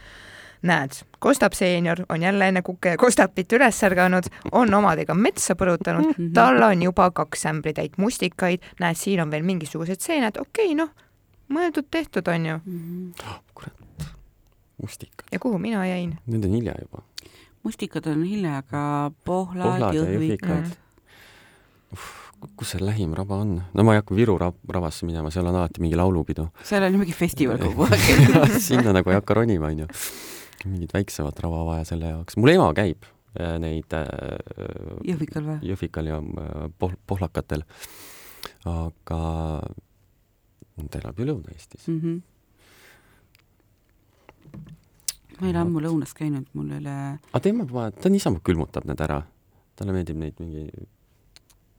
näed, Kostap seenior on jälle enne kuke ja Kostapit üles ärganud, on omadega metsa põrutanud, mhm. tal on juba kaks ämbritäit mustikaid, näed, siin on veel mingisugused seened, okei okay,, noh, mõeldud-tehtud, on ju mm. -hmm. kurat, mustikad. ja kuhu mina jäin? Nüüd on hilja juba. mustikad on hilja, aga pohlad, pohlad, jõhvikad. kus see lähim raba on? no ma ei hakka Viru rab rabasse minema, seal on alati mingi laulupidu. seal on ju mingi festival kogu aeg sinna nagu ei hakka ronima, onju mingit väiksemat rava vaja selle jaoks. mul ema käib äh, neid äh, Jõhvikal või? Jõhvikal ja äh, pohl-, pohlakatel. aga ta elab ju Lõuna-Eestis mm. -hmm. ma ei ole ammu lõunas käinud, mul ei ole aga tema, ta niisama külmutab need ära. talle meeldib neid mingi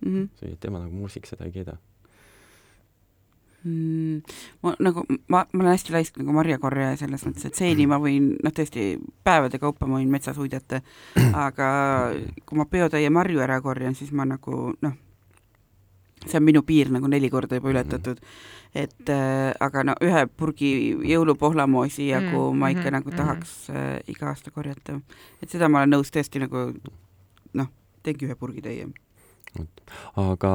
mm -hmm. tema nagu muusik seda ei keeda mm,? ma nagu, ma, ma olen hästi laisk nagu marjakorjaja selles mõttes, et seeni ma võin, noh tõesti, päevade kaupa ma võin metsas uidata, aga kui ma peotäie marju ära korjan, siis ma nagu noh, see on minu piir nagu neli korda juba ületatud. et äh, aga no ühe purgi jõulupohlamoosi jagu mm, ma ikka mm, nagu tahaks äh, iga aasta korjata. et seda ma olen nõus tõesti nagu noh, teengi ühe purgitäie aga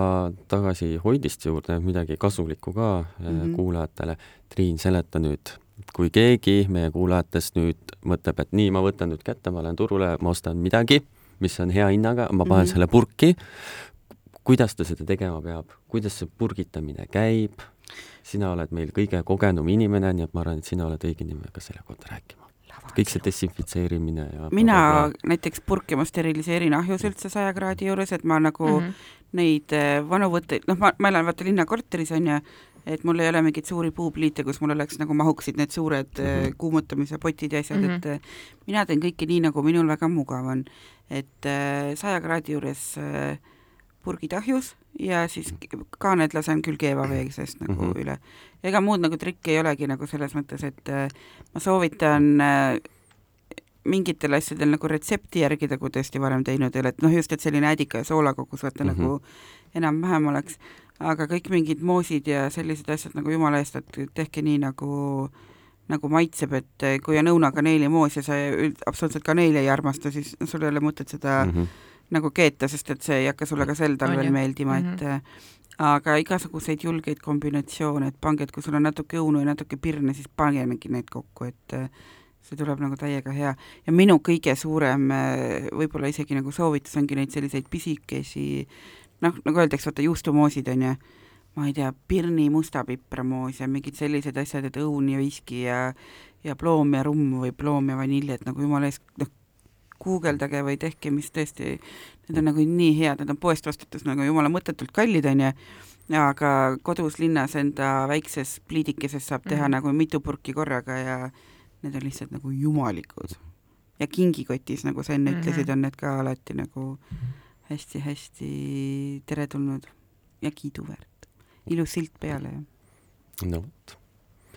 tagasi Hoidist juurde, midagi kasulikku ka mm -hmm. kuulajatele. Triin, seleta nüüd, kui keegi meie kuulajatest nüüd mõtleb, et nii, ma võtan nüüd kätte, ma lähen turule, ma ostan midagi, mis on hea hinnaga, ma panen mm -hmm. selle purki, kuidas ta seda tegema peab, kuidas see purgitamine käib, sina oled meil kõige kogenum inimene, nii et ma arvan, et sina oled õige inimene ka selle kohta rääkima kõik see desinfitseerimine ja mina bla, bla. näiteks purki ma steriliseerin ahjus üldse saja kraadi juures, et ma nagu mm -hmm. neid äh, vanu võtteid, noh, ma, ma elan vaata linnakorteris on ju, et mul ei ole mingeid suuri puupliite, kus mul oleks nagu mahuksid need suured mm -hmm. kuumutamise potid ja asjad mm, -hmm. et äh, mina teen kõike nii, nagu minul väga mugav on. et saja kraadi juures äh, purgid ahjus ja siis ka need lasen küll keeva vee seest nagu mm -hmm. üle. ega muud nagu trikki ei olegi nagu selles mõttes, et äh, ma soovitan äh, mingitel asjadel nagu retsepti järgida, kui tõesti varem teinud ei ole, et noh, just, et selline ädika ja soola kogus vaata mm -hmm. nagu enam-vähem oleks, aga kõik mingid moosid ja sellised asjad nagu jumala eest, et tehke nii, nagu nagu maitseb, et kui on õunakaneelimoos ja sa üld- absoluutselt kaneeli ei armasta, siis sul ei ole mõtet seda mm Mhm. -hmm. Nagu keeta, sest et see ei hakka sulle ka sel talvel meeldima, et Mhm. eh, aga igasuguseid julgeid kombinatsioone, et pange, et kui sul on natuke õunu ja natuke pirne, siis panegi neid kokku, et eh, see tuleb nagu täiega hea. ja minu kõige suurem eh, võib-olla isegi nagu soovitus ongi neid selliseid pisikesi noh, nagu öeldakse, vaata juustumoosid on ju, ma ei tea, pirni mustapipramoos ja mingid sellised asjad, et õun ja viski ja ja ploom ja rumm või ploom ja vanilj, et nagu jumala eest, noh, guugeldage või tehke, mis tõesti, need on nagu nii head, need on poest ostetud nagu jumala mõttetult kallid, on ju, aga kodus linnas enda väikses pliidikeses saab teha mm. -hmm. nagu mitu purki korraga ja need on lihtsalt nagu jumalikud. ja kingikotis, nagu sa enne mm. -hmm. ütlesid, on need ka alati nagu hästi-hästi teretulnud ja kiiduväärt. ilus silt peale ja no vot.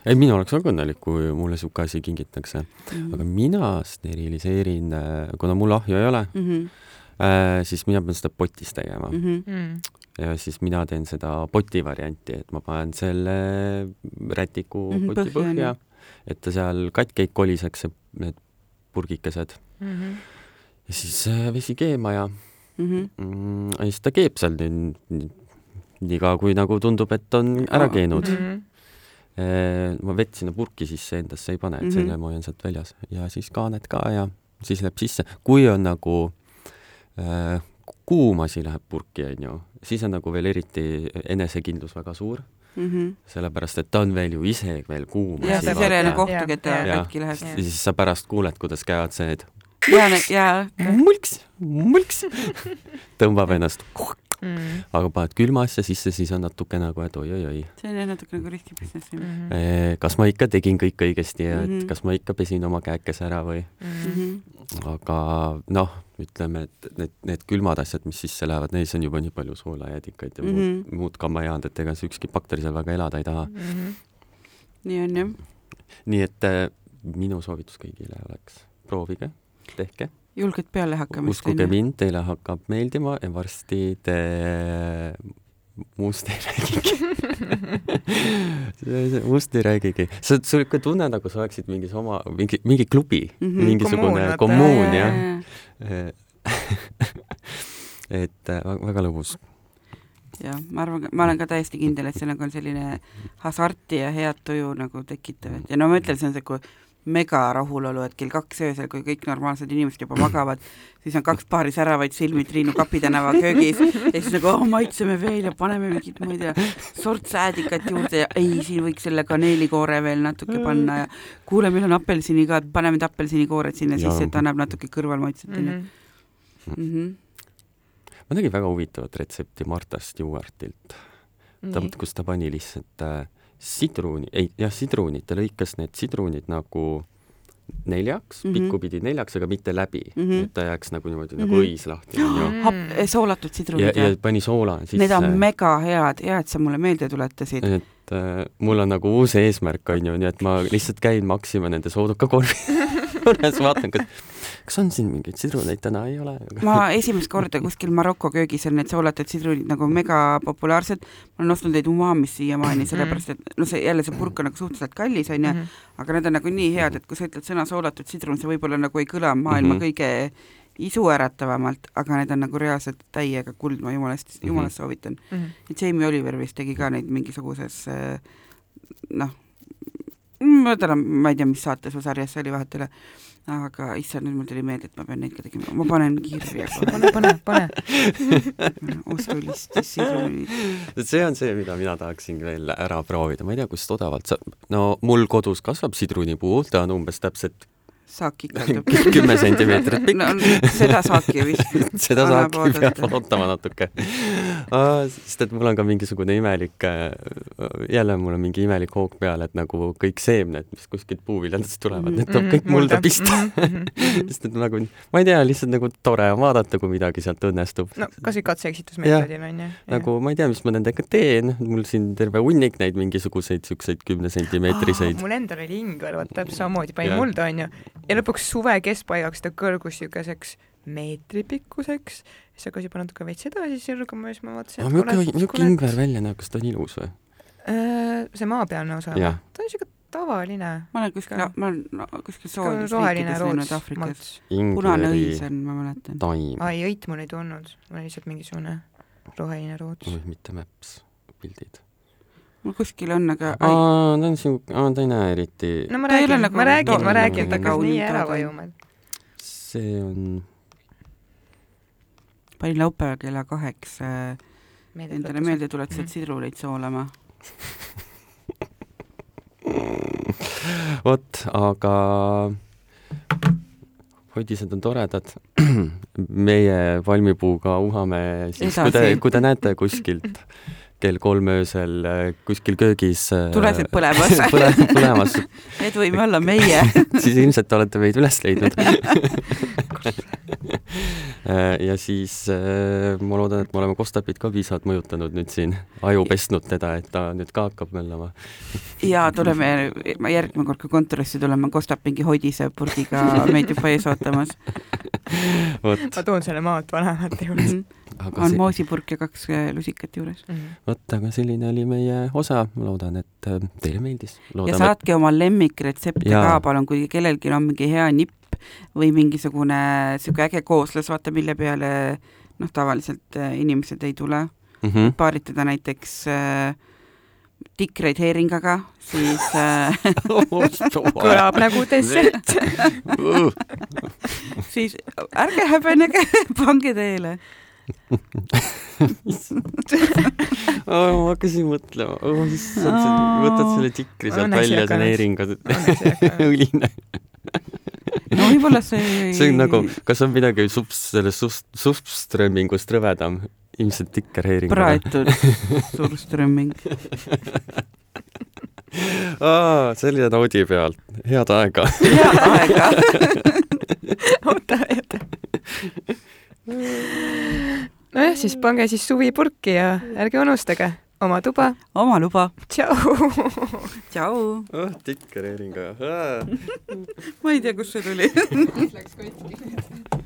Ei, mina oleks väga õnnelik, kui mulle niisugune asi kingitakse mm. -hmm. aga mina steriliseerin, kuna mul ahju ei ole mm, -hmm. äh, siis mina pean seda potis tegema Mm -hmm. mm. ja siis mina teen seda poti varianti, et ma panen selle rätiku Mhm, poti põhja, põhja, et ta seal katki ei koliseks, need purgikesed Mm -hmm. ja siis äh, vesi keema ja Mm -hmm. mm, ja siis ta keeb seal nii, nii, nii kaua, kui nagu tundub, et on ära keenud Mm -hmm. Eh, ma vett sinna purki sisse endasse ei pane, et selle ma hoian sealt väljas ja siis kaanet ka ja siis läheb sisse. kui on nagu äh, kuum asi läheb purki, onju, siis on nagu veel eriti enesekindlus väga suur, Mm -hmm. sellepärast et ta on veel ju ise veel kuum ja asi, see vaata. verene Ja, kohtugi, et ta katki läheb. siis sa pärast kuuled, kuidas käivad see ja, ja mulks, mulks, tõmbab ennast, Mm aga paned külma asja sisse, siis on natuke nagu, et oi-oi-oi see on jah natuke nagu riski business mm. -hmm. Eh, kas ma ikka tegin kõik õigesti ja et Mhm. kas ma ikka pesin oma käekese ära või, -hmm. aga noh, ütleme, et need, need külmad asjad, mis sisse lähevad, neis on juba nii palju soolajäädikaid ja mm -hmm. muud, Mhm. muud kammajaand, et ega see ükski bakteri seal väga elada ei taha. Mhm. nii on jah. nii et eh, minu soovitus kõigile oleks, proovige, tehke, julged peale hakkamist. uskuge mind, teile hakkab meeldima ja varsti te must ei räägigi must ei räägigi. sa, sul ikka tunne, nagu sa oleksid mingis oma, mingi, mingi klubi mm. -hmm. mingisugune Kommuun, kommuun, ja, jah ja, et äh, väga- lõbus. jah, ma arvan, ma olen ka täiesti kindel, et see nagu on selline hasarti ja head tuju nagu tekitav, et ja no ma ütlen, see on siuke mega rahulolu, et kell kaks öösel, kui kõik normaalsed inimesed juba magavad, siis on kaks paari säravaid silmi Triinu Kapi tänava köögis ja siis nagu oh, maitseme veel ja paneme mingit, ma ei tea, sort säädikat juurde ja ei, siin võiks selle kaneelikoore veel natuke panna ja kuule, meil on apelsini ka, et paneme need apelsinikoored sinna Jaa. sisse, et annab natuke kõrvalmaitset onju Mhm. mm -hmm. ma nägin väga huvitavat retsepti Martha Stewartilt, ta, kus ta pani lihtsalt äh, sidruni, ei jah, sidrunid, ta lõikas need sidrunid nagu neljaks mm, Mhm. -hmm. pikkupidi neljaks, aga mitte läbi mm, Mhm. -hmm. et ta jääks nagu niimoodi mm -hmm. Mhm. nagu õis lahti onju. Soolatud sidrunid ja ja, pani soola sisse. need on mega head, hea, et sa mulle meelde tuletasid. et äh, mul on nagu uus eesmärk onju, nii et ma lihtsalt käin Maxima nende soodukakorvi juures, vaatan, kas, kas on siin mingeid sidruneid täna ei ole. ma esimest korda kuskil Maroko köögis on need soolatud sidrunid nagu mega populaarsed, ma olen ostnud neid Umamis siiamaani, sellepärast et noh, see jälle see purk on nagu suhteliselt kallis onju mm, Mhm. -hmm. aga need on nagu nii head, et kui sa ütled sõna soolatud sidrun, see võib-olla nagu ei kõla maailma mm Mhm. -hmm. kõige isuäratavamalt, aga need on nagu reaalselt täiega kuld, ma jumalast mm, -hmm. jumalast soovitan. Mhm. ja Jamie Oliver vist tegi ka neid mingisuguses äh, noh, ma täna, ma ei tea, mis saates või sarjas see oli, vahet ei ole, aga issand, nüüd mul tuli meelde, et ma pean neid tegema, ma panen kirja kohe pane, pane, pane. ostulistis sidrunid. et see on see, mida mina tahaksin veel ära proovida, ma ei tea, kust odavalt saab, no mul kodus kasvab sidrunipuu, ta on umbes täpselt saak ikaldub. kümme sentimeetrit pikk no seda saaki vist. seda annab saaki peab ootama natuke. sest et mul on ka mingisugune imelik, jälle mul on mingi imelik hoog peal, et nagu kõik seemned, mis kuskilt puuviljadest tulevad, need tuleb kõik mulda pista. sest et nagu, ma ei tea, lihtsalt nagu tore on vaadata, kui midagi sealt õnnestub. no kasvõi katse-eksitusmeetodil onju. nagu ma ei tea, mis ma nendega teen, mul siin terve hunnik neid mingisuguseid siukseid kümnesentimeetriseid. mul endal oli ingver, vot täpselt samamoodi panin mulda onju ja lõpuks suve keskpaigaks ta kõrgus siukeseks meetri pikkuseks, siis hakkas juba natuke veits edasi sirguma ja siis ma vaatasin, milline, milline ingver välja näeb, kas ta on ilus või? Äh, see maapealne osa, ta on siuke tavaline. ma olen kuskil Ka-, ma olen no, kuskil roheline riikides näinud Aafrikas. punane õis on, ma mäletan. ai, õit mul ei tulnud, mul oli lihtsalt mingisugune roheline roots. mitte maps, pildid. Mul kuskil on, aga ai, aa, ta on siuke, aa, ta ei näe eriti, no ma räägin, nagu ma räägin, ma räägin, ta hakkas nii ära vajuma. see on, panin laupäeval kella kaheks äh, endale meeldetuletused Mhm. sidruleid soolama. vot, aga hodised on toredad. meie palmipuuga uhame siis, kui te kui te näete kuskilt kell kolm öösel äh, kuskil köögis äh, Tulesid põlemas. põle, põlemas, Need võime olla meie. siis ilmselt olete meid üles leidnud. ja siis äh, ma loodan, et me oleme Kostapit ka piisavalt mõjutanud nüüd siin, aju pesnud teda, et ta nüüd ka hakkab möllama. ja tuleme, järgmine kord, kui kontorisse tuleme, kostab mingi hodise purgiga meid juba ees ootamas. vot, ma toon selle maalt vanemate juures. Aga on see, moosipurk ja kaks äh, lusikat juures. vot, aga selline oli meie osa, ma loodan, et äh, teile meeldis. ja saatke oma lemmikretsepte Jaa. ka palun, kui kellelgi on mingi hea nipp või mingisugune sihuke äge kooslus, vaata mille peale noh, tavaliselt äh, inimesed ei tule. mm. -hmm. paaritada näiteks äh, tikreid heeringaga, siis äh, kõlab nagu dessert. siis ärge häbenege, pange teele. ma hakkasin mõtlema oh,, issand, võtad selle tikri sealt ei välja, see on hakanud. heeringa Õnneks ei hakanud. õline. no võib-olla see see on nagu, kas on midagi sups, sellest sups, supströmmingust rõvedam? ilmselt tikkerheering. praetud surströmming. selle noodi pealt, head aega. head aega. oota, oota. nojah, siis pange siis suvi purki ja ärge unustage oma tuba. oma luba. tšau. tšau. oh, tikkerheering. ma ei tea, kust see tuli. Läks katki.